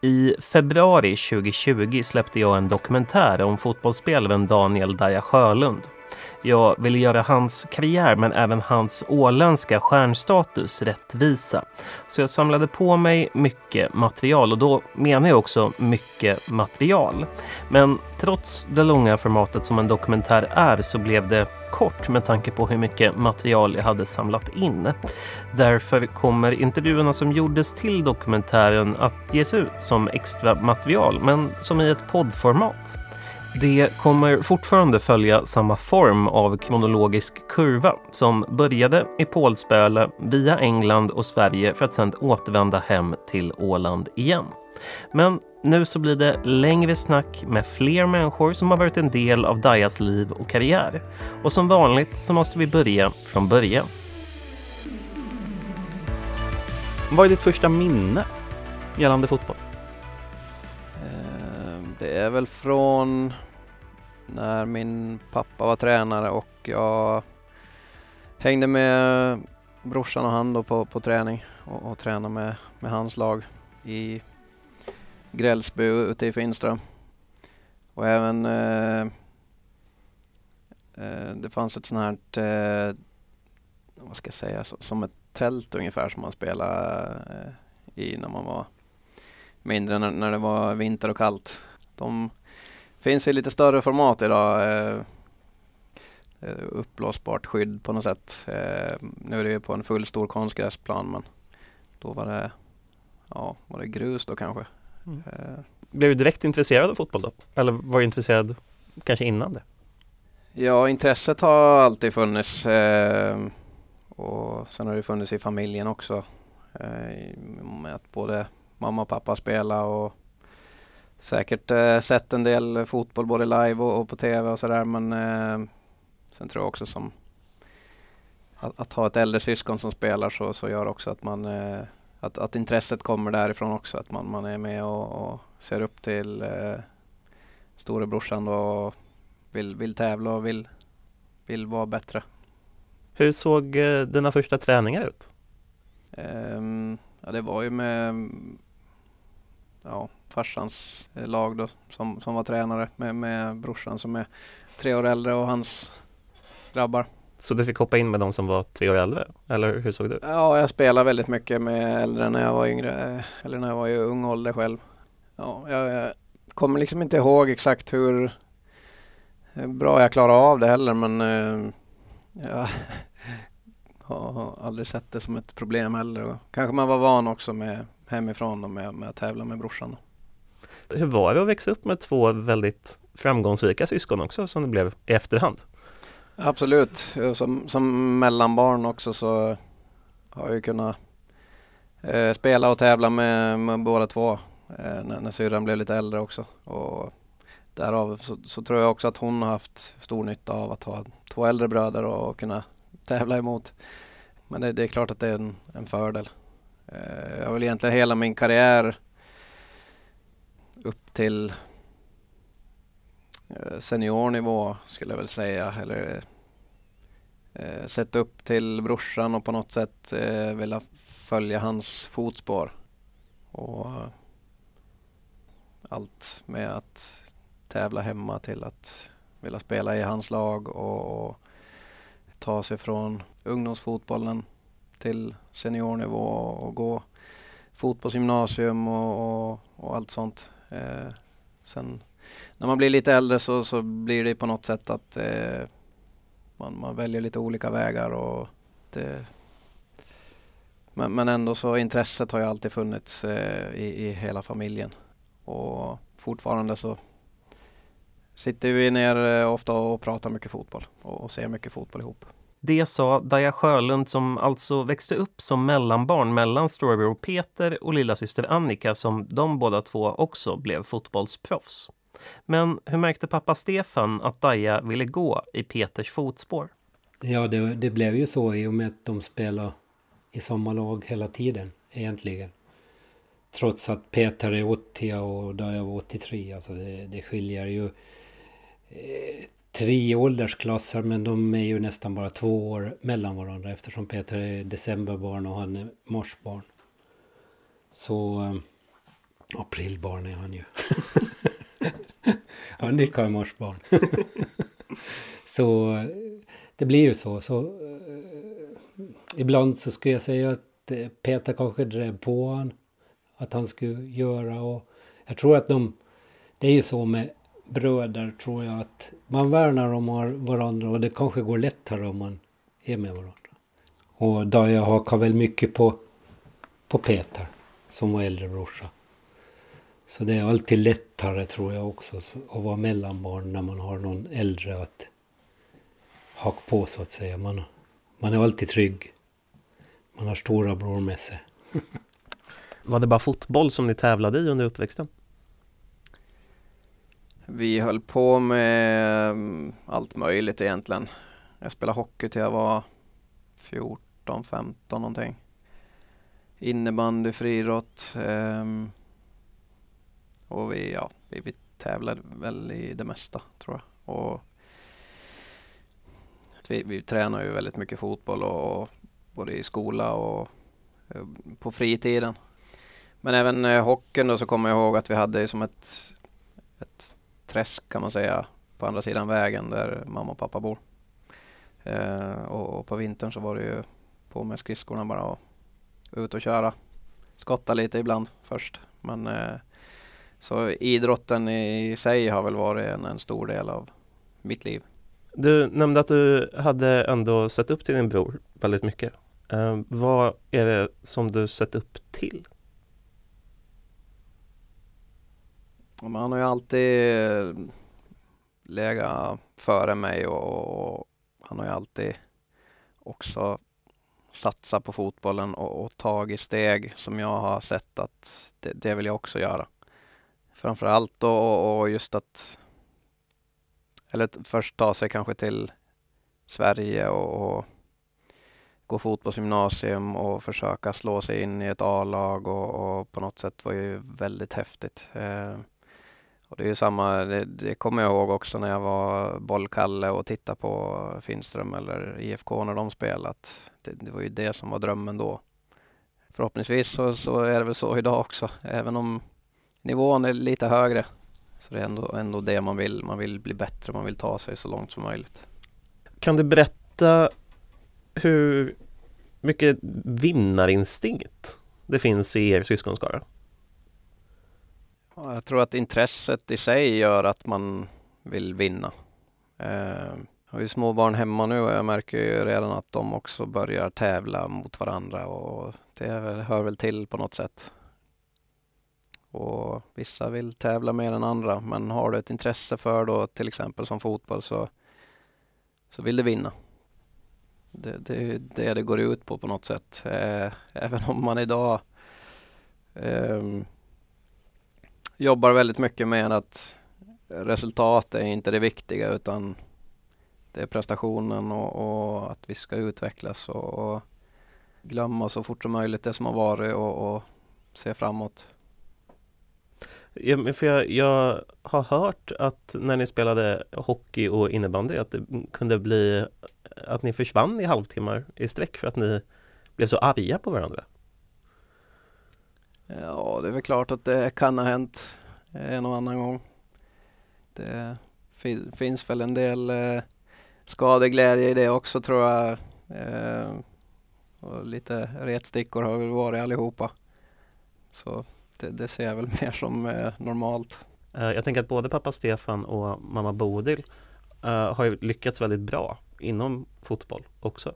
I februari 2020 släppte jag en dokumentär om fotbollsspelaren Daniel Daja Sjölund. Jag ville göra hans karriär men även hans åländska stjärnstatus rättvisa. Så jag samlade på mig mycket material och då menar jag också mycket material. Men trots det långa formatet som en dokumentär är så blev det kort med tanke på hur mycket material jag hade samlat in. Därför kommer intervjuerna som gjordes till dokumentären att ges ut som extra material men som i ett poddformat. Det kommer fortfarande följa samma form av kronologisk kurva som började i Pålsböle via England och Sverige för att sedan återvända hem till Åland igen. Men nu så blir det längre snack med fler människor som har varit en del av Dajas liv och karriär. Och som vanligt så måste vi börja från början. Vad är ditt första minne gällande fotboll? Eh, det är väl från när min pappa var tränare och jag hängde med brorsan och han då på, på träning och, och tränade med, med hans lag i Grällsby ute i Finström. Och även eh, eh, det fanns ett sånt här, eh, vad ska jag säga, så, som ett tält ungefär som man spelade eh, i när man var mindre, när, när det var vinter och kallt. De finns i lite större format idag. Eh, eh, uppblåsbart skydd på något sätt. Eh, nu är det ju på en full stor konstgräsplan men då var det, ja, var det grus då kanske. Mm. Eh. Blev du direkt intresserad av fotboll då? Eller var du intresserad kanske innan det? Ja, intresset har alltid funnits. Eh, och sen har det funnits i familjen också. Eh, med att både mamma och pappa spelar och säkert eh, sett en del fotboll både live och, och på tv och sådär men eh, sen tror jag också som att, att, ha ett äldre syskon som spelar så, så gör också att man eh, att, att intresset kommer därifrån också att man, man är med och, och ser upp till eh, storebrorsan och vill, vill tävla och vill, vill vara bättre. Hur såg eh, dina första träningar ut? Um, ja, det var ju med ja, farsans eh, lag då, som, som var tränare med, med brorsan som är tre år äldre och hans grabbar. Så du fick hoppa in med de som var tre år äldre? Eller hur såg det ut? Ja, jag spelade väldigt mycket med äldre när jag var yngre, eller när jag var i ung ålder själv. Ja, jag, jag kommer liksom inte ihåg exakt hur bra jag klarade av det heller men eh, jag har aldrig sett det som ett problem heller. Kanske man var van också med hemifrån och med, med att tävla med brorsan. Hur var det att växa upp med två väldigt framgångsrika syskon också som det blev i efterhand? Absolut, eh, som, som mellanbarn också så har jag kunnat eh, spela och tävla med, med båda två eh, när, när syrran blev lite äldre också. Och därav så, så, tror jag också att hon har haft stor nytta av att ha två äldre bröder och kunna tävla emot. Men det, det är klart att det är en, en fördel. Eh, jag har väl egentligen hela min karriär upp till eh, seniornivå skulle jag väl säga. Eller eh, sett upp till brorsan och på något sätt eh, vilja följa hans fotspår. Och eh, allt med att tävla hemma till att vilja spela i hans lag och, och ta sig från ungdomsfotbollen till seniornivå och gå fotbollsgymnasium och, och, och allt sånt. Eh, sen när man blir lite äldre så, så blir det på något sätt att eh, man, man, väljer lite olika vägar och det, men, men, ändå så intresset har ju alltid funnits eh, i, i hela familjen och fortfarande så sitter vi ner eh, ofta och pratar mycket fotboll och, och ser mycket fotboll ihop. Det sa Daja Sjölund som alltså växte upp som mellanbarn mellan storebror Peter och lilla syster Annika som de båda två också blev fotbollsproffs. Men hur märkte pappa Stefan att Daja ville gå i Peters fotspår? Ja, det, det blev ju så i och med att de spelade i samma lag hela tiden egentligen. Trots att Peter är 80 och Daja var 83. Alltså det, det skiljer ju eh, tre åldersklasser men de är ju nästan bara två år mellan varandra eftersom Peter är decemberbarn och han är marsbarn. Så... Eh, aprilbarn är han ju. Annika är marsbarn. så eh, det blir ju så. så äh, ibland så skulle jag säga att Peter kanske drev på han. Att han skulle göra och jag tror att de... Det är ju så med bröder tror jag att man värnar om varandra och det kanske går lättare om man är med varandra. Och Daja hakar väl mycket på, på Peter som var äldre brorsa. Så det är alltid lättare tror jag också att vara mellanbarn när man har någon äldre att haka på så att säga. Man, man är alltid trygg. Man har stora bror med sig. Var det bara fotboll som ni tävlade i under uppväxten? Vi höll på med mm, allt möjligt egentligen. Jag spelade hockey till jag var 14, 15 någonting. Innebandy, friidrott. Um, och vi, ja, vi, vi tävlade väl i det mesta tror jag. Och vi, vi tränar ju väldigt mycket fotboll och, och både i skola och ehm, på fritiden. Men även eh, hockeyn då så kommer jag ihåg att vi hade som ett, ett träsk kan man säga på andra sidan vägen där mamma och pappa bor. Eh, och, och, på vintern så var det ju på med skridskorna bara och ut och köra. Skotta lite ibland först. Men eh, så idrotten i sig har väl varit en, en stor del av mitt liv. Du nämnde att du hade ändå sett upp till din bror väldigt mycket. Eh, vad är det som du sett upp till? Han har ju alltid eh, legat före mig och, och han har ju alltid också satsat på fotbollen och, och tagit steg som jag har sett att det, det vill jag också göra. Framförallt och, och just att eller först ta sig kanske till Sverige och, och gå fotbollsgymnasium och försöka slå sig in i ett A-lag och, och, på något sätt var ju väldigt häftigt. Eh, och det är ju samma, det, det kommer jag ihåg också när jag var bollkalle och tittade på Finström eller IFK när de spelat. Det, det var ju det som var drömmen då. Förhoppningsvis så, så, är det väl så idag också, även om nivån är lite högre. Så det är ändå, ändå det man vill. Man vill bli bättre, man vill ta sig så långt som möjligt. Kan du berätta hur mycket vinnarinstinkt det finns i er syskonskara? Jag tror att intresset i sig gör att man vill vinna. Eh, jag har ju småbarn hemma nu och jag märker ju redan att de också börjar tävla mot varandra och det hör väl till på något sätt. Och vissa vill tävla mer än andra men har du ett intresse för då till exempel som fotboll så, så vill du vinna. Det, det är det det går ut på på något sätt. Eh, även om man idag Um, jobbar väldigt mycket med att resultat är inte det viktiga utan det är prestationen och, och att vi ska utvecklas och, och, glömma så fort som möjligt det som har varit och, och se framåt. Ja, för jag, jag, har hört att när ni spelade hockey och innebandy att det kunde bli att ni försvann i halvtimmar i sträck för att ni blev så arga på varandra. Ja, det är väl klart att det kan ha hänt eh, en och annan gång. Det fin finns väl en del eh, skadeglädje i det också tror jag. Eh, och lite retstickor har väl varit allihopa. Så det, det ser jag väl mer som eh, normalt. Eh, jag tänker att både pappa Stefan och mamma Bodil uh, har ju lyckats väldigt bra inom fotboll också.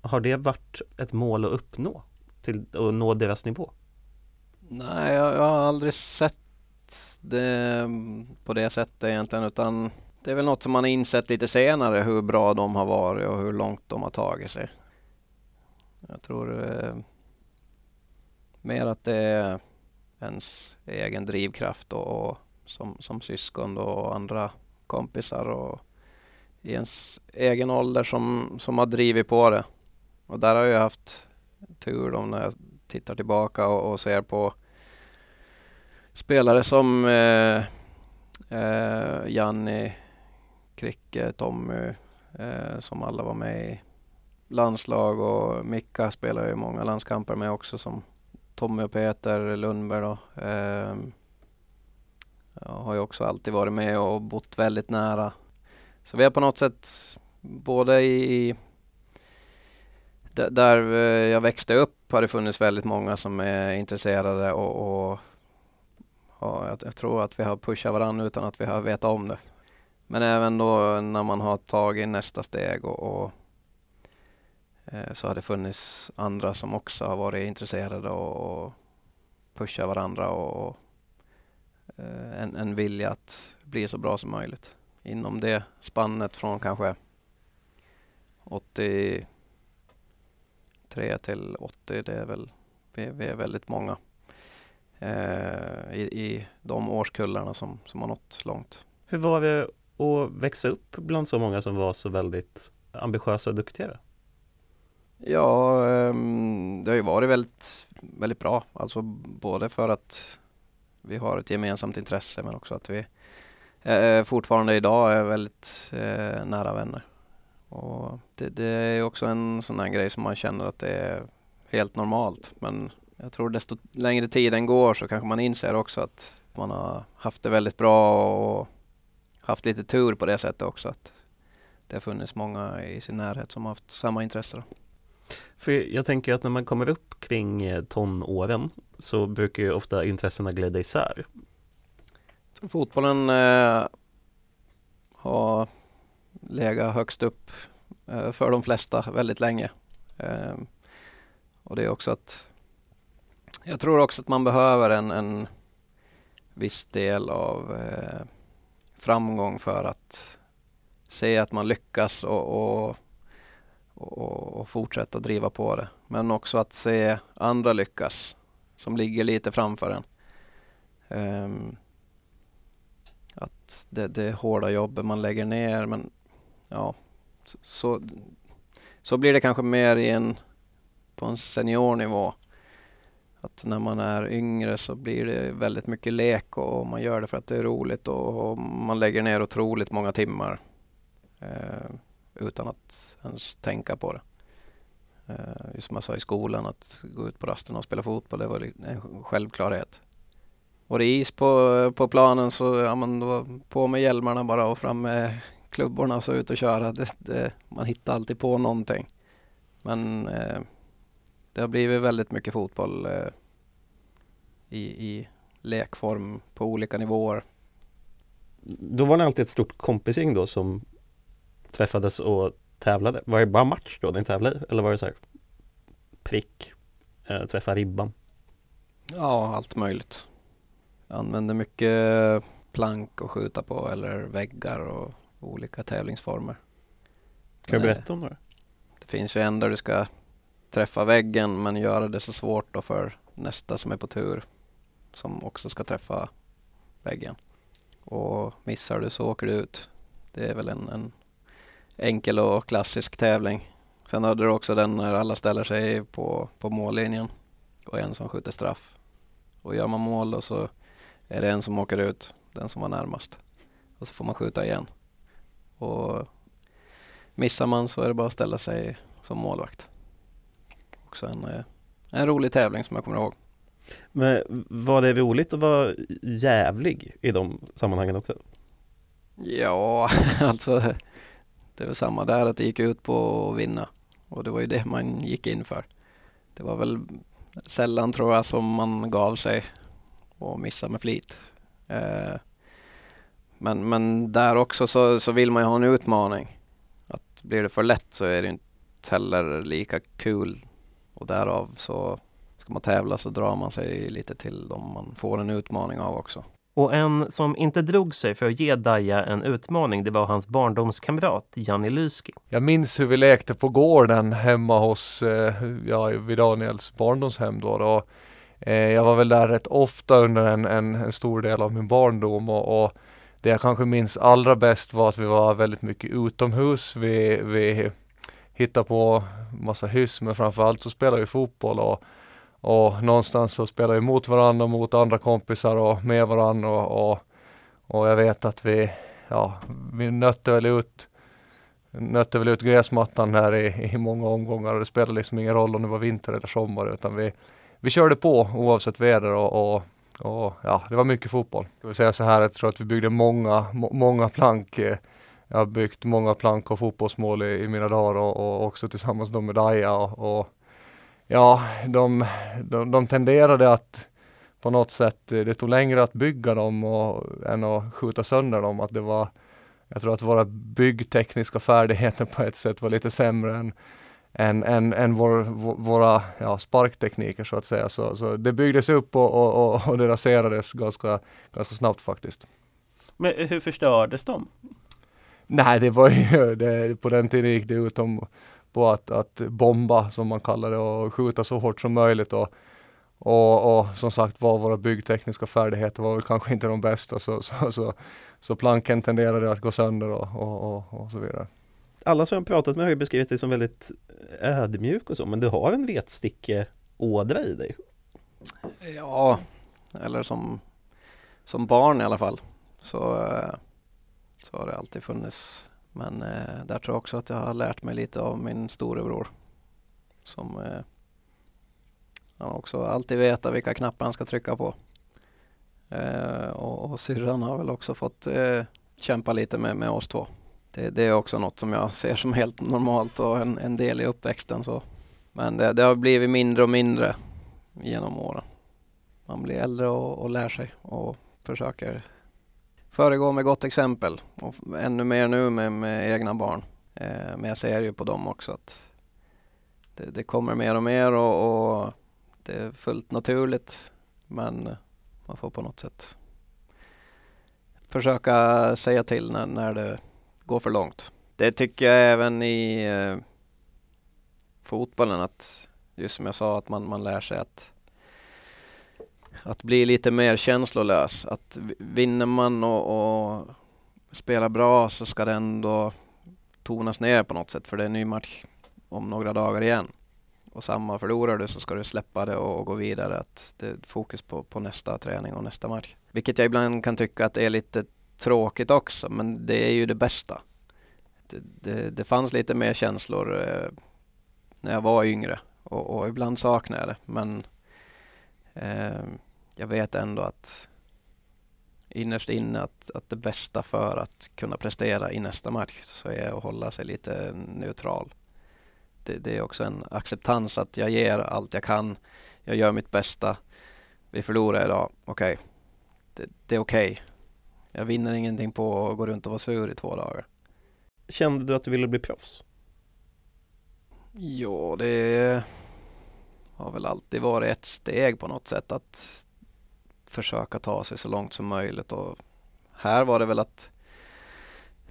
Har det varit ett mål att uppnå? Till att nå deras nivå? Nej, jag, jag har aldrig sett det mm, på det sättet egentligen utan det är väl något som man har insett lite senare hur bra de har varit och hur långt de har tagit sig. Jag tror eh, mer att det är ens egen drivkraft och, och som, som syskon och andra kompisar och i ens egen ålder som, som har drivit på det. Och där har jag haft tur då när jag tittar tillbaka och, och ser på spelare som eh, eh, Janni, Kricke, Tommy eh, som alla var med i landslag och Micka spelar ju många landskamper med också som Tommy och Peter Lundberg då. Eh, jag har ju också alltid varit med och bott väldigt nära. Så vi har på något sätt både i där eh, jag växte upp har det funnits väldigt många som är intresserade och, och ja, jag, jag, tror att vi har pushat varandra utan att vi har vetat om det. Men även då när man har tagit nästa steg och, och eh, så har det funnits andra som också har varit intresserade och, och pushat varandra och, och eh, en, en vilja att bli så bra som möjligt. Inom det spannet från kanske 80 83 till 80, det är väl, vi, vi är väldigt många eh, i, i de årskullarna som, som har nått långt. Hur var det att växa upp bland så många som var så väldigt ambitiösa och duktiga? Ja, um, det har ju varit väldigt, väldigt bra. Alltså både för att vi har ett gemensamt intresse men också att vi eh, fortfarande idag är väldigt eh, nära vänner. Och det, det, är också en sån här grej som man känner att det är helt normalt. Men jag tror desto längre tiden går så kanske man inser också att man har haft det väldigt bra och haft lite tur på det sättet också. Att det har funnits många i sin närhet som har haft samma intresse. För jag tänker att när man kommer upp kring eh, tonåren så brukar ju ofta intressena glida isär. Så fotbollen eh, har legat högst upp eh, för de flesta väldigt länge. Eh, och det är också att jag tror också att man behöver en, en viss del av eh, framgång för att se att man lyckas och, och, och, och, fortsätta driva på det. Men också att se andra lyckas som ligger lite framför en. Um, att det, det hårda jobbet man lägger ner men ja, så, så blir det kanske mer i en, på en seniornivå. Att när man är yngre så blir det väldigt mycket lek och man gör det för att det är roligt och man lägger ner otroligt många timmar eh, utan att ens tänka på det. Eh, som jag sa i skolan, att gå ut på rasten och spela fotboll, det var en självklarhet. Var det is på, på planen så ja, men då på med hjälmarna bara och fram med klubborna så ut och köra. Det, det, man hittar alltid på någonting. Men eh, det har blivit väldigt mycket fotboll eh, i, i lekform på olika nivåer. Då var det alltid ett stort kompisgäng då som träffades och tävlade. Var det bara match då ni tävlade Eller var det så här prick, eh, träffa ribban? Ja, allt möjligt. Jag använde mycket plank att skjuta på eller väggar och olika tävlingsformer. Kan du berätta om det? Det finns ju en där du ska träffa väggen men göra det så svårt då för nästa som är på tur som också ska träffa väggen. Och missar du så åker du ut. Det är väl en, en enkel och klassisk tävling. Sen hade du också den när alla ställer sig på, på mållinjen och en som skjuter straff. Och gör man mål då så är det en som åker ut, den som var närmast. Och så får man skjuta igen. Och missar man så är det bara att ställa sig som målvakt. Också en, eh, en rolig tävling som jag kommer ihåg. Men var det roligt att vara jävlig i de sammanhangen också? Ja, alltså det var samma där att det gick ut på att vinna och det var ju det man gick in för. Det var väl sällan tror jag som man gav sig och missade med flit. Eh, men, men där också så, så vill man ju ha en utmaning. Att blir det för lätt så är det inte heller lika kul och därav så ska man tävla så drar man sig lite till dem man får en utmaning av också. Och en som inte drog sig för att ge Daja en utmaning, det var hans barndomskamrat Janni Lyski. Jag minns hur vi lekte på gården hemma hos, eh, ja, vid Daniels barndomshem då. då. Eh, jag var väl där rätt ofta under en, en, en stor del av min barndom och, och det jag kanske minns allra bäst var att vi var väldigt mycket utomhus. Vi, vi hittade på massa hyss men framförallt så spelade vi fotboll och, och någonstans så spelade vi mot varandra och mot andra kompisar och med varandra och, och, och jag vet att vi, ja, vi nötte väl ut nötte väl ut gräsmattan här i, i många omgångar och det spelade liksom ingen roll om det var vinter eller sommar utan vi, vi körde på oavsett väder och, och, Oh, ja, det var mycket fotboll. Jag vill säga så här, jag tror att vi byggde många, må, många plank. Eh, jag har byggt många plank och fotbollsmål i, i mina dagar och, och också tillsammans med Daja och, och ja, de, de, de tenderade att på något sätt, eh, det tog längre att bygga dem och, än att skjuta sönder dem. Att det var, jag tror att våra byggtekniska färdigheter på ett sätt var lite sämre än, än, än, än vår, våra ja, sparktekniker så att säga. Så, så det byggdes upp och, och, och det raserades ganska, ganska snabbt faktiskt. Men hur förstördes de? Nej, det var ju, det, på den tiden gick det ut om på att, att bomba som man kallar det och skjuta så hårt som möjligt och och, och, som sagt var våra byggtekniska färdigheter var väl kanske inte de bästa så, så, så, så planken tenderade att gå sönder och, och, och, och så vidare. Alla som jag pratat med har ju beskrivit dig som väldigt ödmjuk och så men du har en vetstickeådra i dig. Ja, eller som, som barn i alla fall så, så har det alltid funnits. Men eh, där tror jag också att jag har lärt mig lite av min storebror som eh, han också alltid vetat vilka knappar han ska trycka på. Eh, och, och syrran har väl också fått eh, kämpa lite med, med oss två. Det, det, är också något som jag ser som helt normalt och en, en del i uppväxten. Så. Men det, det, har blivit mindre och mindre genom åren. Man blir äldre och, och lär sig och försöker föregå med gott exempel. Och ännu mer nu med, med egna barn. Eh, men jag ser ju på dem också att det, det kommer mer och mer och, och det är fullt naturligt men man får på något sätt försöka säga till när, när det gå för långt. Det tycker jag även i eh, fotbollen att just som jag sa att man, man lär sig att att bli lite mer känslolös. Att vinner man och, och spelar bra så ska det ändå tonas ner på något sätt för det är en ny match om några dagar igen och samma förlorar du så ska du släppa det och, gå vidare. Att det är fokus på, på nästa träning och nästa match. Vilket jag ibland kan tycka att det är lite tråkigt också, men det är ju det bästa. Det, det, det fanns lite mer känslor eh, när jag var yngre och, och ibland saknar jag det. Men eh, jag vet ändå att innerst inne att, att det bästa för att kunna prestera i nästa match så är att hålla sig lite neutral det, det, är också en acceptans att jag ger allt jag kan. Jag gör mitt bästa. Vi förlorar idag. Okej, okay. det, det, är okej. Okay. Jag vinner ingenting på att gå runt och vara sur i två dagar. Kände du att du ville bli proffs? Ja, det har väl alltid varit ett steg på något sätt att försöka ta sig så långt som möjligt och här var det väl att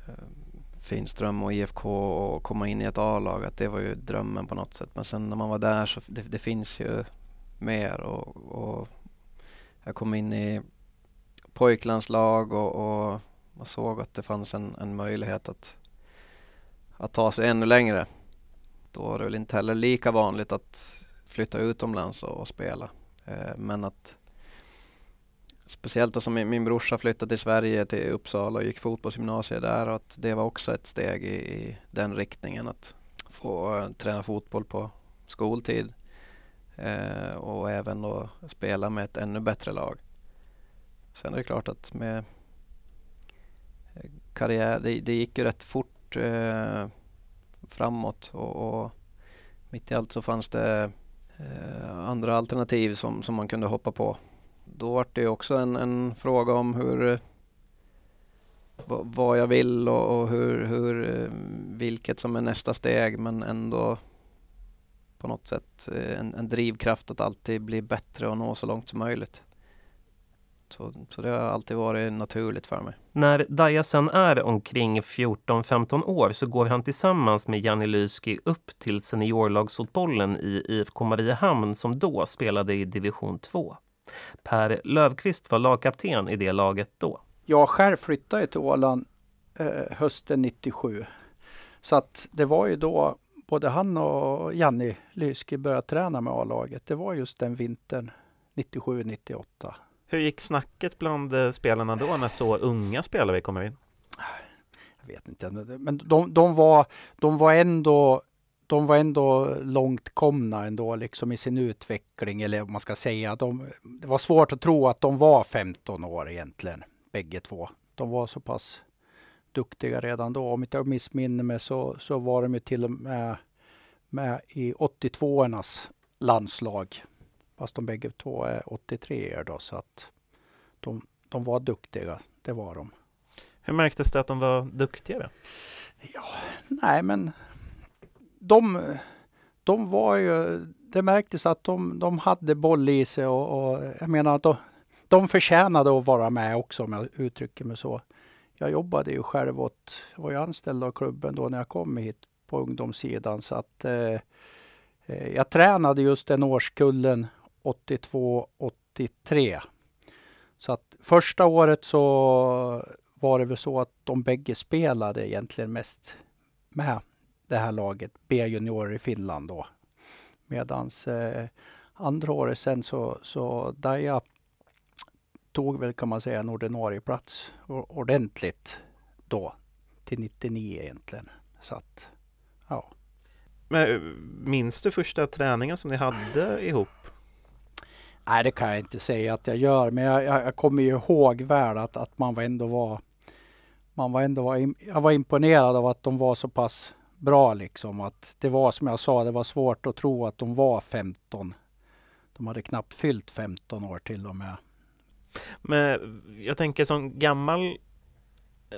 eh, Finström och IFK och komma in i ett A-lag, att det var ju drömmen på något sätt. Men sen när man var där så det, det finns ju mer och, och, jag kom in i pojklandslag och, och man såg att det fanns en, en möjlighet att, att ta sig ännu längre. Då var det väl inte heller lika vanligt att flytta utomlands och, och spela. Eh, men att Speciellt då som min, min brorsa flyttade till Sverige, till Uppsala och gick fotbollsgymnasiet där och att det var också ett steg i, i den riktningen att få uh, träna fotboll på skoltid uh, och även då spela med ett ännu bättre lag. Sen är det klart att med eh, karriär, det, det gick ju rätt fort eh, framåt och, och, mitt i allt så fanns det eh, andra alternativ som, som man kunde hoppa på då var det också en, en fråga om hur eh, vad jag vill och, och hur, hur, vilket som är nästa steg men ändå på något sätt en, en, drivkraft att alltid bli bättre och nå så långt som möjligt. Så, så det har alltid varit naturligt för mig. När Daja sen är omkring 14-15 år så går han tillsammans med Janni Lyski upp till seniorlagsfotbollen i IFK Mariehamn som då spelade i division 2. Per Lövqvist var lagkapten i det laget då. Jag själv flyttade till Åland eh, hösten 97. Så att det var ju då både han och Janni Lyski började träna med A-laget. Det var just den vintern 97-98. Hur gick snacket bland eh, spelarna då när så unga spelare kommer in? Jag vet inte, men de, de, var, de var ändå de var ändå långt komna ändå liksom i sin utveckling eller vad man ska säga. De, det var svårt att tro att de var 15 år egentligen, bägge två. De var så pass duktiga redan då. Om inte jag missminner mig så, så var de ju till och med med i 82ornas landslag. Fast de bägge två är 83 då så att de, de var duktiga, det var de. Hur märktes det att de var duktiga? Ja, nej men de, de var ju, det märktes att de, de hade boll i sig och, och jag menar att de, de förtjänade att vara med också om jag uttrycker mig så. Jag jobbade ju själv åt, var ju anställd av klubben då när jag kom hit på ungdomssidan så att eh, eh jag tränade just den årskullen 82-83. Så att första året så var det väl så att de bägge spelade egentligen mest med det här laget, B-juniorer i Finland då. Medans eh, andra året sen så, så Daja tog väl kan man säga en ordinarie plats ordentligt då till 99 egentligen. Så att, ja. Men eh, minns du första träningen som ni hade ihop? Nej, det kan jag inte säga att jag gör, men jag, jag, jag kommer ju ihåg väl att, att man var ändå var man var ändå var, jag var imponerad av att de var så pass bra liksom. Att det var som jag sa, det var svårt att tro att de var 15. De hade knappt fyllt 15 år till och med. Men jag tänker som gammal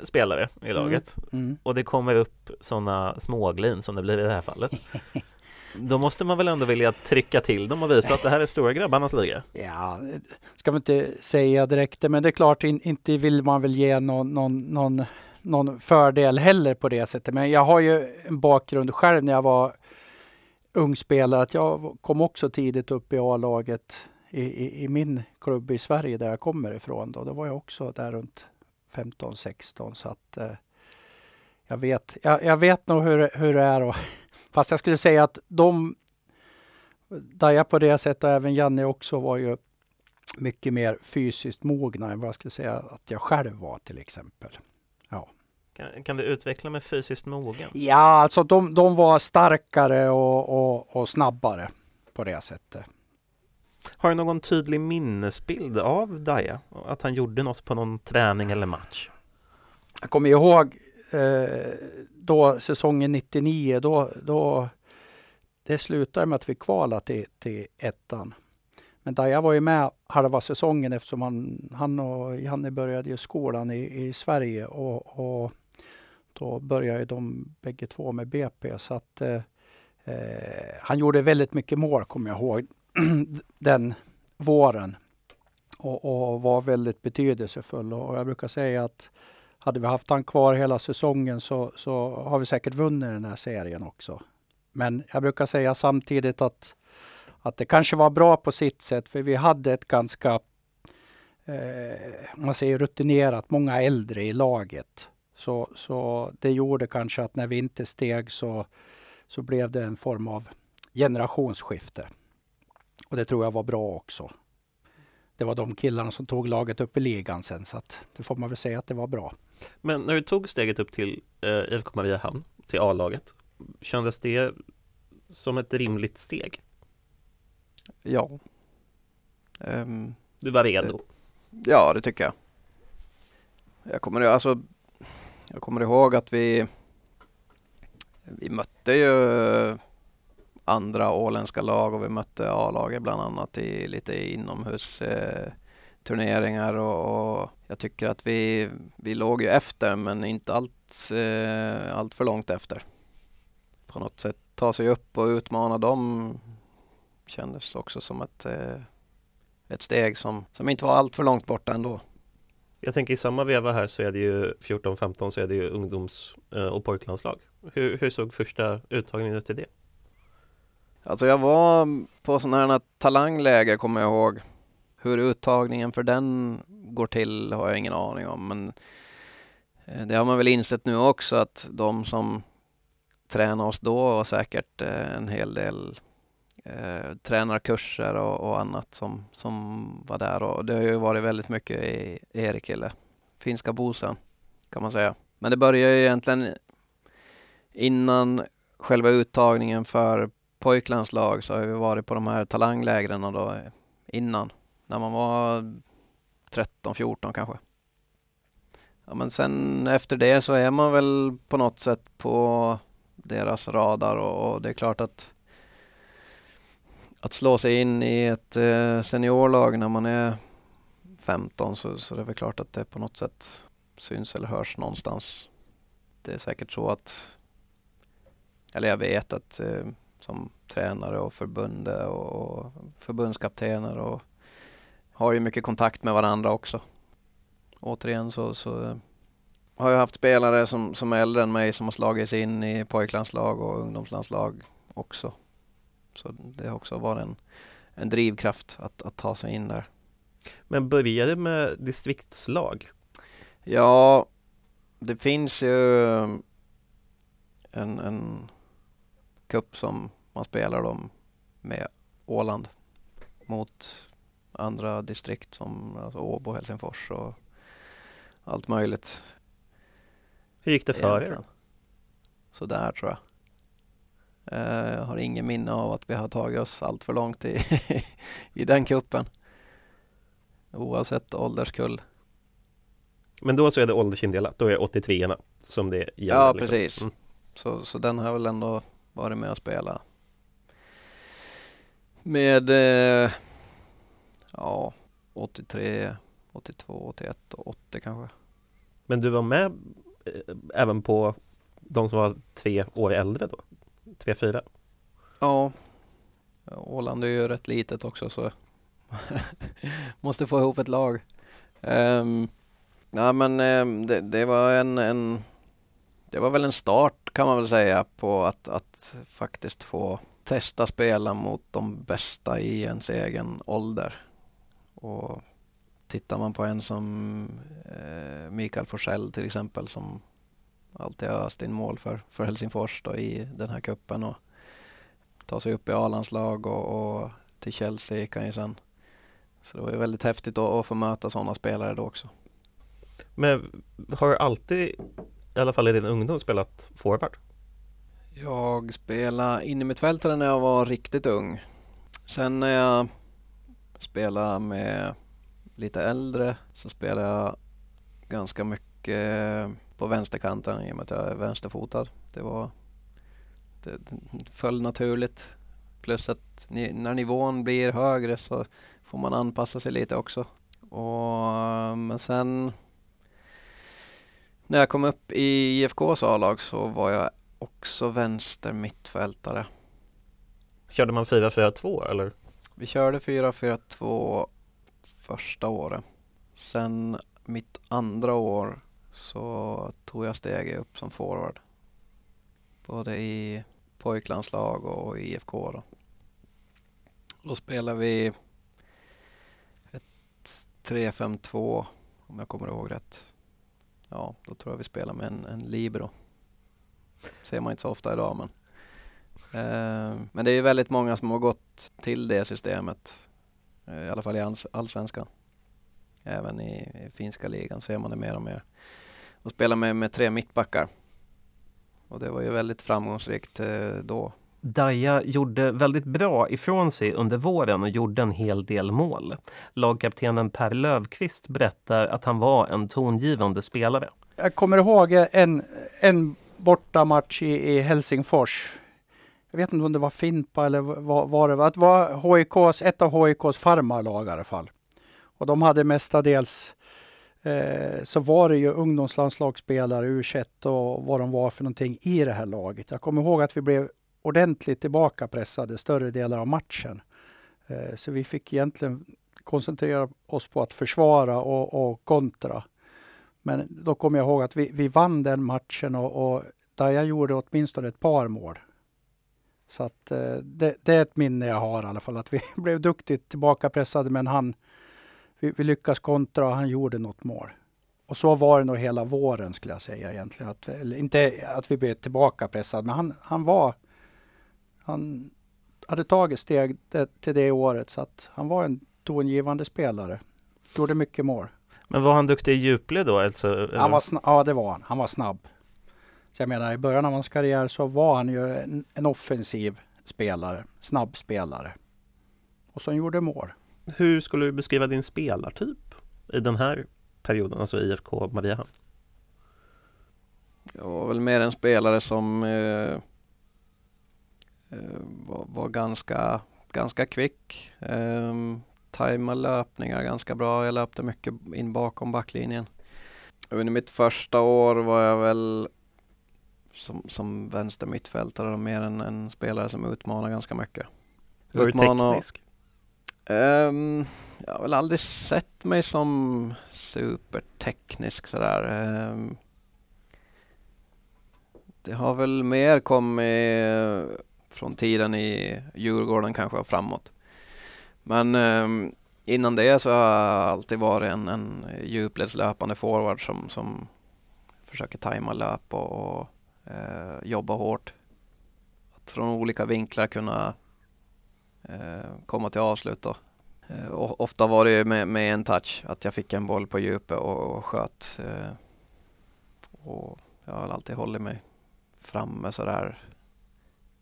spelare i laget mm, mm. och det kommer upp sådana småglin som det blir i det här fallet. Då måste man väl ändå vilja trycka till dem och visa att det här är stora grabbarnas liga? Ja, ska man inte säga direkt men det är klart inte vill man väl ge någon, någon, någon, någon fördel heller på det sättet. Men jag har ju en bakgrund själv när jag var ung spelare att jag kom också tidigt upp i A-laget i, i, i, min klubb i Sverige där jag kommer ifrån. Då, då var jag också där runt 15-16 så att eh, jag vet, jag, jag, vet nog hur, hur det är. Och Fast jag skulle säga att de, Daja på det sättet och även Janne också var ju mycket mer fysiskt mogna än vad jag skulle säga att jag själv var till exempel. Ja. Kan, kan du utveckla med fysiskt mogen? Ja, alltså de, de var starkare och, och, och snabbare på det sättet. Har du någon tydlig minnesbild av Daja? Att han gjorde något på någon träning eller match? Jag kommer ihåg Eh, då säsongen 99, då, då det slutade med att vi kvalade till, till ettan. Men Daja var ju med halva säsongen eftersom han, han och Janne började ju skolan i, i Sverige och, och då började de bägge två med BP. Så att eh, eh, han gjorde väldigt mycket mål kommer jag ihåg den våren och, och, var väldigt betydelsefull. Och jag brukar säga att hade vi haft han kvar hela säsongen så, så har vi säkert vunnit den här serien också. Men jag brukar säga samtidigt att, att det kanske var bra på sitt sätt för vi hade ett ganska eh, man säger rutinerat, många äldre i laget. Så, så det gjorde kanske att när vi inte steg så, så blev det en form av generationsskifte. Och det tror jag var bra också det var de killarna som tog laget upp i ligan sen så att det får man väl säga att det var bra. Men när du tog steget upp till eh, IFK Mariehamn, till A-laget, kändes det som ett rimligt steg? Ja. Um, du var redo? Eh, ja, det tycker jag. Jag kommer, alltså, jag kommer ihåg att vi vi mötte ju andra åländska lag och vi mötte A-laget bland annat i lite inomhusturneringar eh, och, och, jag tycker att vi, vi låg ju efter men inte allt, eh, allt för långt efter. På något sätt ta sig upp och utmana dem kändes också som ett, eh, ett steg som, som inte var allt för långt borta ändå. Jag tänker i samma veva här så är det ju 14-15 så är det ju ungdoms eh, och pojklandslag. Hur, hur såg första uttagningen ut i det? Alltså jag var på sådana här talangläger kommer jag ihåg. Hur uttagningen för den går till har jag ingen aning om men eh, det har man väl insett nu också att de som tränade oss då var säkert eh, en hel del eh, tränarkurser och, och, annat som, som var där och det har ju varit väldigt mycket i Erikille, finska Bosan kan man säga. Men det började ju egentligen innan själva uttagningen för pojklandslag så har vi varit på de här talanglägren då innan. När man var 13, 14 kanske. Ja, men sen efter det så är man väl på något sätt på deras radar och, och det är klart att att slå sig in i ett eh, seniorlag när man är 15 så, så det är väl klart att det på något sätt syns eller hörs någonstans. Det är säkert så att, eller jag vet att eh, som tränare och förbundet och förbundskaptener och har ju mycket kontakt med varandra också. Återigen så, så har jag haft spelare som, som är äldre än mig som har slagit sig in i pojklandslag och ungdomslandslag också. Så det har också varit en, en drivkraft att, att ta sig in där. Men började med distriktslag? Ja, det finns ju en, en cup som man spelar dem med Åland mot andra distrikt som alltså Åbo, Helsingfors och allt möjligt. Hur gick det för er? Så där tror jag. Eh, jag har ingen minne av att vi har tagit oss allt för långt i, i den kuppen. Oavsett ålderskull. Men då så är det åldersindelat, då är det 83 som det gäller? Ja, liksom. precis. Mm. Så, så den har väl ändå varit med och spela. Med eh, ja, 83, 82, 81 och 80 kanske. Men du var med eh, även på de som var tre år äldre då? Tre, fyra? Ja. Åland är ju rätt litet också så måste få ihop ett lag. Um, ja men um, det, det, var en, en det var väl en start kan man väl säga på att, att faktiskt få testa spela mot de bästa i ens egen ålder. Och tittar man på en som eh, Mikael Forsell till exempel som alltid har öst in mål för, för Helsingfors då i den här kuppen och tar sig upp i A-landslag och, och, till Chelsea gick han ju sen. Så det var ju väldigt häftigt att, att få möta sådana spelare då också. Men har du alltid, i alla fall i din ungdom, spelat forward? Jag spelade innermittfältare när jag var riktigt ung. Sen när jag spelade med lite äldre så spelade jag ganska mycket på vänsterkanten i och med att jag är vänsterfotad. Det var det föll naturligt. Plus att ni, när nivån blir högre så får man anpassa sig lite också. Och, men sen när jag kom upp i IFKs A-lag så var jag också vänster mittfältare. Körde man 4-4-2 eller? Vi körde 4-4-2 första året. Sen mitt andra år så tog jag steget upp som forward. Både i pojklandslag och i IFK. Då, då spelade vi ett 3-5-2 om jag kommer ihåg rätt. Ja, då tror jag vi spelade med en, en libero. Ser man inte så ofta idag men eh, men det är väldigt många som har gått till det systemet. Eh, I alla fall i allsvenskan. Även i, i finska ligan ser man det mer och mer. Och spela med, med tre mittbackar. Och det var ju väldigt framgångsrikt eh, då. Daja gjorde väldigt bra ifrån sig under våren och gjorde en hel del mål. Lagkaptenen Per Lövqvist berättar att han var en tongivande spelare. Jag kommer ihåg en, en bortamatch i, i Helsingfors. Jag vet inte om det var Fimpa eller vad, vad det var. Det var HIKs, ett av HIKs farmarlag i alla fall. Och de hade mestadels eh, så var det ju ungdomslandslagsspelare, u och vad de var för någonting i det här laget. Jag kommer ihåg att vi blev ordentligt tillbakapressade större delar av matchen. Eh, så vi fick egentligen koncentrera oss på att försvara och, och kontra. Men då kommer jag ihåg att vi, vi vann den matchen och, och Daja gjorde åtminstone ett par mål. Så att eh, det, det, är ett minne jag har i alla fall, att vi blev duktigt tillbakapressade men han, vi, vi lyckas kontra och han gjorde något mål. Och så var det nog hela våren skulle jag säga egentligen. Att, inte att vi blev tillbakapressade, men han, han var... Han hade tagit steg det, till det året så att han var en tongivande spelare. Gjorde mycket mål. Men var han duktig i djupled då? Alltså, han var ja, det var han. Han var snabb. Så jag menar i början av hans karriär så var han ju en, en offensiv spelare, snabb spelare. Och som gjorde mål. Hur skulle du beskriva din spelartyp i den här perioden, alltså IFK Mariehamn? Jag var väl mer en spelare som eh, eh, var, var, ganska, ganska kvick. Eh, tajma löpningar ganska bra. Jag löpte mycket in bakom backlinjen. Under mitt första år var jag väl som, som vänster mittfältare och mer en, en spelare som utmanar ganska mycket. Var du teknisk? Um, jag har väl aldrig sett mig som superteknisk sådär. Um, det har väl mer kommit från tiden i Djurgården kanske och framåt. Men eh, innan det så har jag alltid varit en, en djupledslöpande forward som, som försöker tajma löp och, och eh, jobba hårt. Att från olika vinklar kunna eh, komma till avslut då. Eh, och ofta var det med, med, en touch, att jag fick en boll på djupet och, och sköt. Eh, och jag har alltid hållit mig framme sådär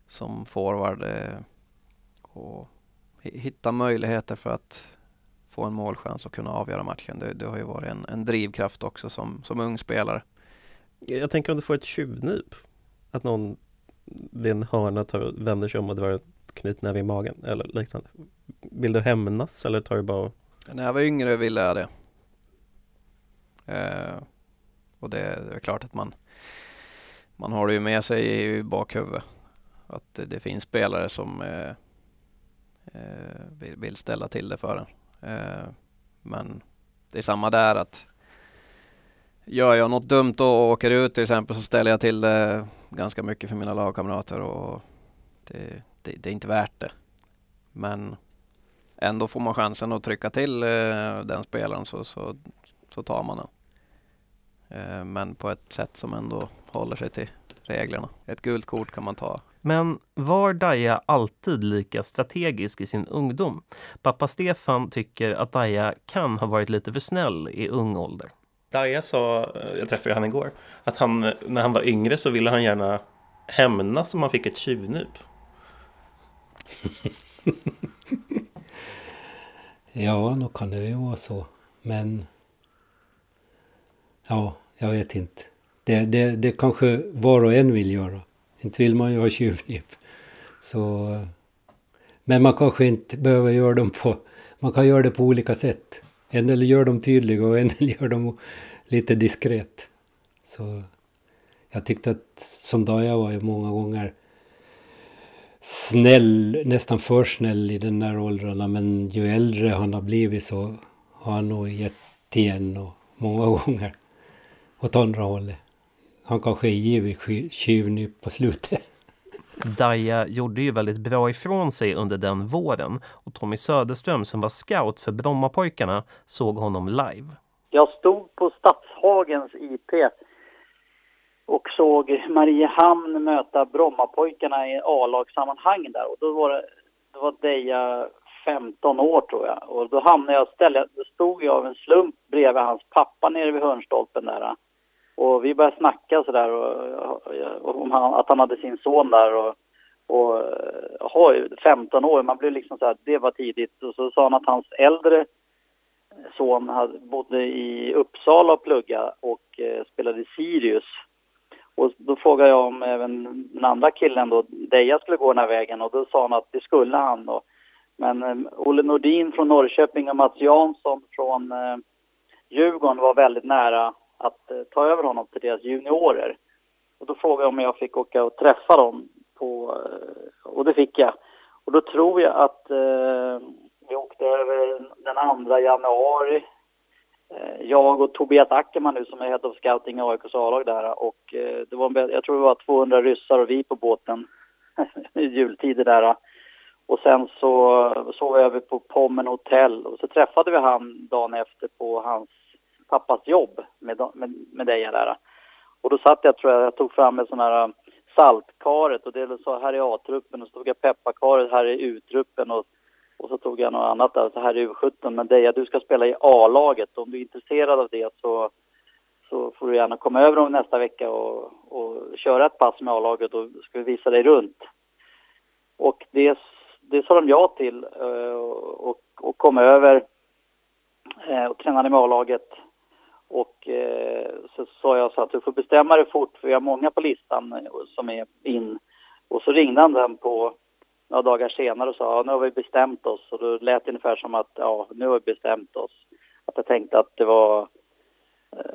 som forward eh, och hitta möjligheter för att få en målchans och kunna avgöra matchen. Det, det har ju varit en, en, drivkraft också som, som ung spelare. Jag tänker om du får ett tjuvnyp? Att någon vid en hörna tar, vänder sig om och drar knytnäve i magen eller liknande. Vill du hämnas eller tar du bara När jag var yngre ville jag det. Eh, och det, det, är klart att man man har det ju med sig i bakhuvudet. Att det, det finns spelare som eh, Eh, vill, vill, ställa till det för en. Eh, men det är samma där att gör jag något dumt och åker ut till exempel så ställer jag till det ganska mycket för mina lagkamrater och det, det, det är inte värt det. Men ändå får man chansen att trycka till eh, den spelaren så, så, så tar man den. Eh, men på ett sätt som ändå håller sig till reglerna. Ett gult kort kan man ta men var Daja alltid lika strategisk i sin ungdom? Pappa Stefan tycker att Daja kan ha varit lite för snäll i ung ålder. Daja sa, jag träffade honom igår, att han när han var yngre så ville han gärna hämnas om han fick ett tjuvnyp. ja, nog kan det ju vara så. Men ja, jag vet inte. Det, det, det kanske var och en vill göra. Inte vill man ju ha tjuvnyp. Så, men man kanske inte behöver göra dem på... Man kan göra det på olika sätt. En del gör dem tydliga och en del gör dem lite diskret. Så jag tyckte att som Daja var ju många gånger snäll, nästan för snäll i den där åldrarna. Men ju äldre han har blivit så har han nog gett igen och många gånger åt andra hållet. Han kanske är givig tjuvnyp på slutet. Daja gjorde ju väldigt bra ifrån sig under den våren och Tommy Söderström som var scout för Brommapojkarna såg honom live. Jag stod på Stadshagens IP och såg Mariehamn möta Brommapojkarna i A-lagssammanhang där och då var det, det var Deja 15 år tror jag och då hamnade jag, ställde, då stod jag av en slump bredvid hans pappa nere vid hörnstolpen där och vi började snacka sådär om att han hade sin son där och, och aha, 15 år, man blev liksom så här, det var tidigt. Och så sa han att hans äldre son hade, bodde i Uppsala och plugga och eh, spelade i Sirius. Och då frågade jag om även den andra killen då, Deja skulle gå den här vägen och då sa han att det skulle han då. Men eh, Olle Nordin från Norrköping och Mats Jansson från eh, Djurgården var väldigt nära att eh, ta över honom till deras juniorer. Och då frågade jag om jag fick åka och träffa dem på, eh, och det fick jag. Och då tror jag att eh, vi åkte över den 2 januari. Eh, jag och Tobias Ackerman nu som är head of scouting i AIKs A-lag där och eh, det var, jag tror det var 200 ryssar och vi på båten i jultider där. Och sen så sov vi över på Pommen hotell och så träffade vi han dagen efter på hans pappas jobb med, med, med dig där. Och då satt jag, tror jag, jag tog fram en sån här um, saltkaret och det så här är A-truppen och så tog jag pepparkaret, här är U-truppen och, och så tog jag något annat där, så här är U17. Men Deja, du ska spela i A-laget. Om du är intresserad av det så, så får du gärna komma över om nästa vecka och, och köra ett pass med A-laget och ska vi visa dig runt. Och det, det sa de ja till eh, och, och kom över eh, och tränade med A-laget. Och eh, så sa jag så att du får bestämma dig fort för vi har många på listan som är in. Och så ringde han den på några dagar senare och sa ja, nu har vi bestämt oss. Och då lät det ungefär som att ja, nu har vi bestämt oss. Att jag tänkte att det var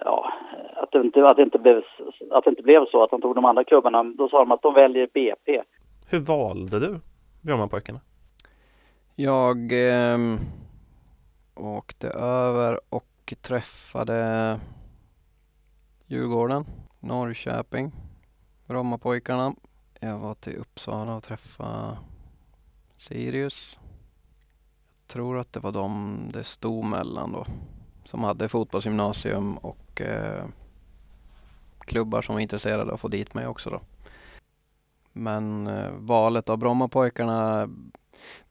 ja, att det, inte, att, det inte blev, att det inte blev så att de tog de andra klubbarna. Då sa de att de väljer BP. Hur valde du Brommapojkarna? Jag eh, åkte över och och träffade Djurgården, Norrköping, Brommapojkarna. Jag var till Uppsala och träffade Sirius. Jag tror att det var de det stod mellan då som hade fotbollsgymnasium och eh, klubbar som var intresserade av att få dit mig också då. Men eh, valet av Brommapojkarna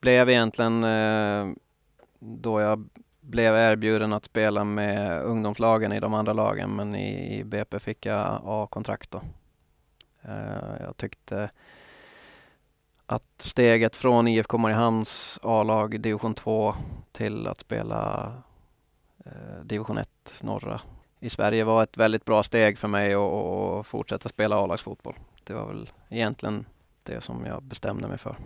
blev egentligen eh, då jag blev erbjuden att spela med ungdomslagen i de andra lagen men i, BP fick jag A-kontrakt då. Eh, jag tyckte att steget från IFK Mariehamns A-lag division 2 till att spela eh, division 1 norra i Sverige var ett väldigt bra steg för mig att fortsätta spela A-lagsfotboll. Det var väl egentligen det som jag bestämde mig för.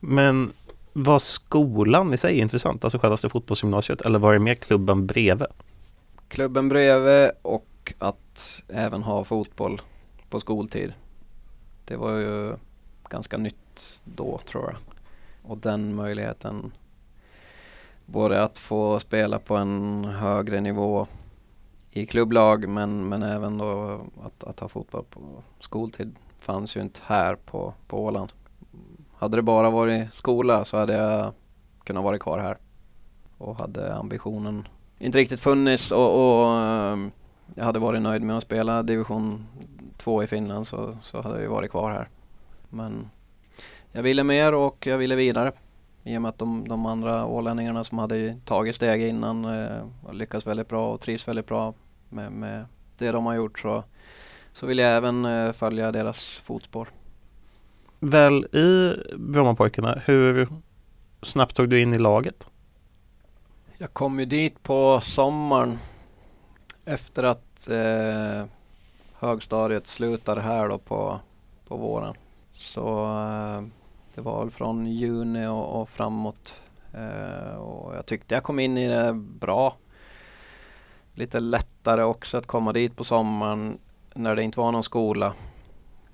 Men var skolan i sig intressant, alltså självaste fotbollsgymnasiet, eller var det mer klubben bredvid? Klubben bredvid och att även ha fotboll på skoltid. Det var ju ganska nytt då tror jag. Och den möjligheten både att få spela på en högre nivå i klubblag men, men även då att, att ha fotboll på skoltid fanns ju inte här på, på Åland. Hade det bara varit skola så hade jag kunnat vara kvar här och hade ambitionen inte riktigt funnits och, och ehm, jag hade varit nöjd med att spela division 2 i Finland så, så hade jag varit kvar här. Men jag ville mer och jag ville vidare. I och med att de, de andra ålänningarna som hade tagit steg innan eh, lyckats väldigt bra och trivs väldigt bra med, med det de har gjort så, så vill jag även eh, följa deras fotspår. Väl i Brommapojkarna, hur snabbt tog du in i laget? Jag kom ju dit på sommaren efter att eh, högstadiet slutade här då på, på våren. Så eh, det var väl från juni och, och framåt. Eh, och jag tyckte jag kom in i det bra. Lite lättare också att komma dit på sommaren när det inte var någon skola.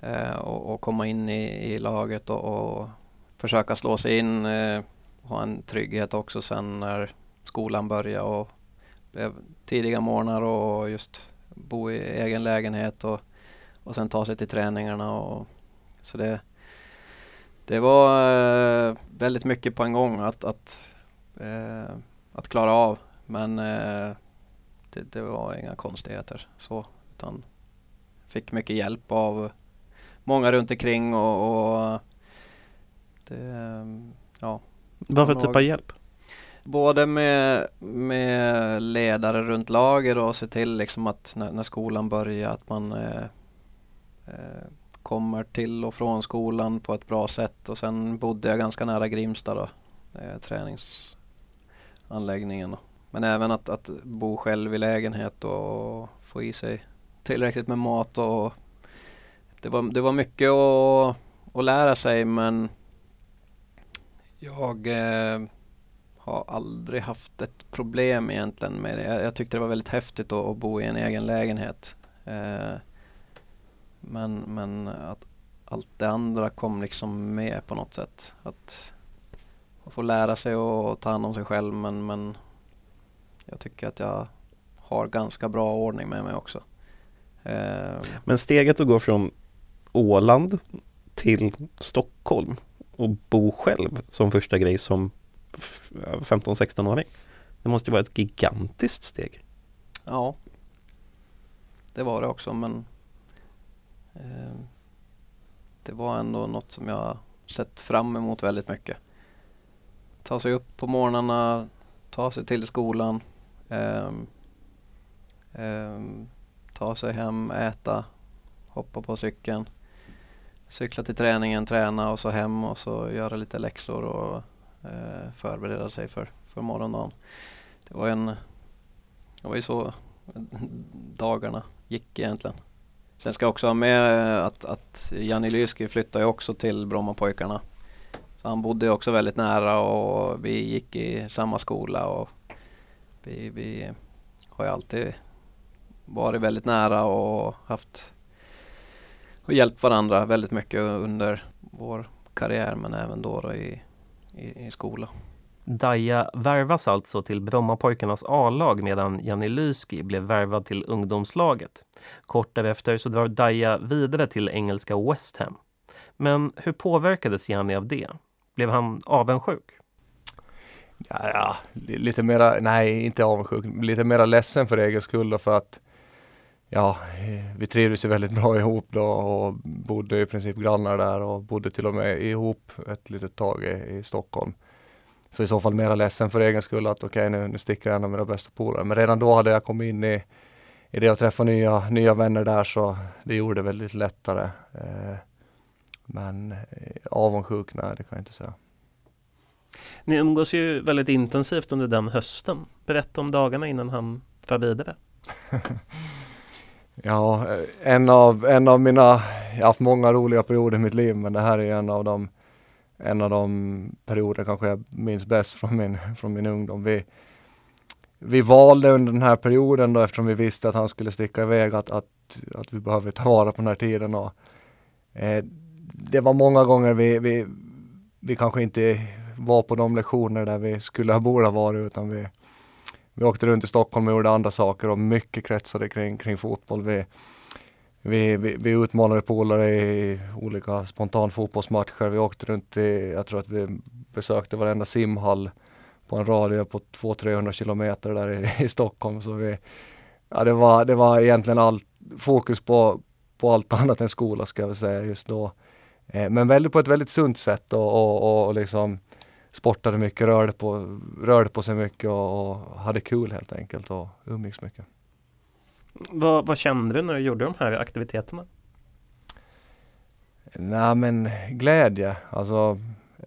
Eh, och, och, komma in i, i laget och, och, försöka slå sig in. Eh, ha en trygghet också sen när skolan började och blev tidiga morgnar och just bo i egen lägenhet och, och sen ta sig till träningarna. Och, så det, det var eh, väldigt mycket på en gång att, att, eh, att klara av. Men eh, det, det, var inga konstigheter så. Utan fick mycket hjälp av många runt omkring och, och det, ja. Vad för typ av hjälp? Både med, med ledare runt laget och se till liksom att när, när skolan börjar att man eh, eh, kommer till och från skolan på ett bra sätt och sen bodde jag ganska nära Grimsta då, eh, träningsanläggningen. Men även att, att bo själv i lägenhet och få i sig tillräckligt med mat och det var, det var mycket att, att lära sig men jag eh, har aldrig haft ett problem egentligen med det. Jag, jag tyckte det var väldigt häftigt att, att bo i en egen lägenhet. Eh, men, men att allt det andra kom liksom med på något sätt. Att få lära sig och ta hand om sig själv men, men jag tycker att jag har ganska bra ordning med mig också. Eh. Men steget att gå från Åland till Stockholm och bo själv som första grej som 15-16-åring. Det måste ju vara ett gigantiskt steg. Ja, det var det också men Eh, det var ändå något som jag sett fram emot väldigt mycket. Ta sig upp på morgnarna, ta sig till skolan, eh, eh, ta sig hem, äta, hoppa på cykeln, cykla till träningen, träna och så hem och så göra lite läxor och eh, förbereda sig för, för morgondagen. Det var, en, det var ju så dagarna gick egentligen. Sen ska jag också ha med eh, att, att Janni Lyski flyttade också till Brommapojkarna. Så han bodde också väldigt nära och vi gick i samma skola och vi, vi har ju alltid varit väldigt nära och haft och hjälpt varandra väldigt mycket under vår karriär men även då, då i, i, i skola. Daja värvas alltså till Brommapojkarnas A-lag medan Janni Lyski blev värvad till ungdomslaget. Kort därefter så drar Daja vidare till engelska West Ham. Men hur påverkades Janni av det? Blev han avundsjuk? Ja, ja, lite mera, nej inte avundsjuk, lite mera ledsen för egen skull då för att ja, vi trivdes ju väldigt bra ihop då och bodde i princip grannar där och bodde till och med ihop ett litet tag i, i Stockholm. Så i så fall mera ledsen för egen skull att okej okay, nu, nu sticker en av mina bästa polare. Men redan då hade jag kommit in i, i det att träffa nya, nya vänner där så det gjorde det väldigt lättare. Eh, men eh, avundsjuk, nej det kan jag inte säga. Ni umgås ju väldigt intensivt under den hösten. Berätta om dagarna innan han drar vidare. ja, en av, en av mina, jag har haft många roliga perioder i mitt liv men det här är en av de en av de perioder kanske jag minns bäst från min, från min ungdom. Vi, vi valde under den här perioden då eftersom vi visste att han skulle sticka iväg att, att, att vi behöver ta vara på den här tiden. Och, eh, det var många gånger vi, vi, vi kanske inte var på de lektioner där vi skulle ha borde ha varit utan vi, vi åkte runt i Stockholm och gjorde andra saker och mycket kretsade kring, kring fotboll. Vi, vi, vi, vi utmanade polare i olika spontan fotbollsmatcher. Vi åkte runt i, jag tror att vi besökte varenda simhall på en radie på 200-300 kilometer där i, i, Stockholm. Så vi, ja, det, var, det var egentligen allt fokus på, på allt annat än skola ska vi säga just då. Eh, men väldigt på ett väldigt sunt sätt och, och, och liksom sportade mycket, rörde på, rörde på sig mycket och, och hade kul helt enkelt och umgicks mycket. Vad, vad kände du när du gjorde de här aktiviteterna? Nej men glädje, alltså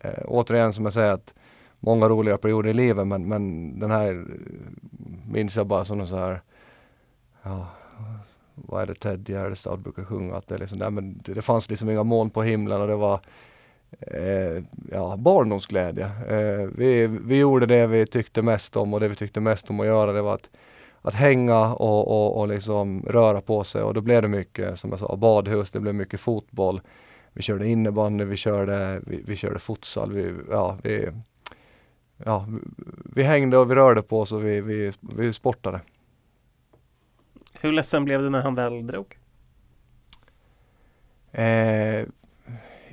eh, återigen som jag säger att många roliga perioder i livet men, men den här minns jag bara som någon så här ja, vad är det Ted Gärdestad brukar sjunga att det, liksom, nej, men det, det fanns liksom inga moln på himlen och det var eh, ja, barndomsglädje. Eh, vi, vi gjorde det vi tyckte mest om och det vi tyckte mest om att göra det var att att hänga och, och, och liksom röra på sig och då blev det mycket, som jag sa, badhus, det blev mycket fotboll. Vi körde innebandy, vi körde, vi, vi körde futsal, vi, ja, vi, ja, vi hängde och vi rörde på oss och vi, vi, vi sportade. Hur ledsen blev du när han väl drog? Eh,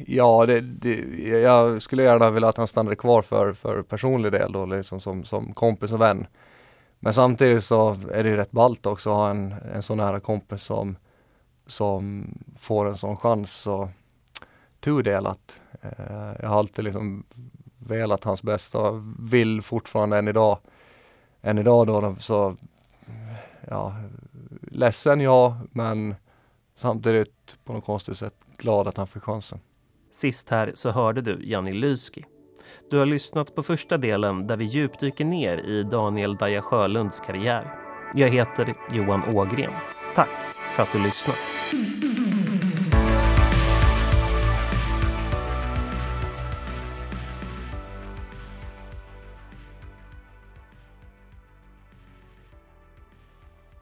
ja, det, det, jag skulle gärna vilja att han stannade kvar för, för personlig del då, liksom som, som kompis och vän. Men samtidigt så är det rätt ballt också att ha en, en så nära kompis som, som får en sån chans. Så tudelat. Eh, jag har alltid liksom velat hans bästa och vill fortfarande än idag. Än idag då så ja, ledsen ja, men samtidigt på något konstigt sätt glad att han fick chansen. Sist här så hörde du Janni Lyski du har lyssnat på första delen där vi djupdyker ner i Daniel Daja Sjölunds karriär. Jag heter Johan Ågren. Tack för att du lyssnade.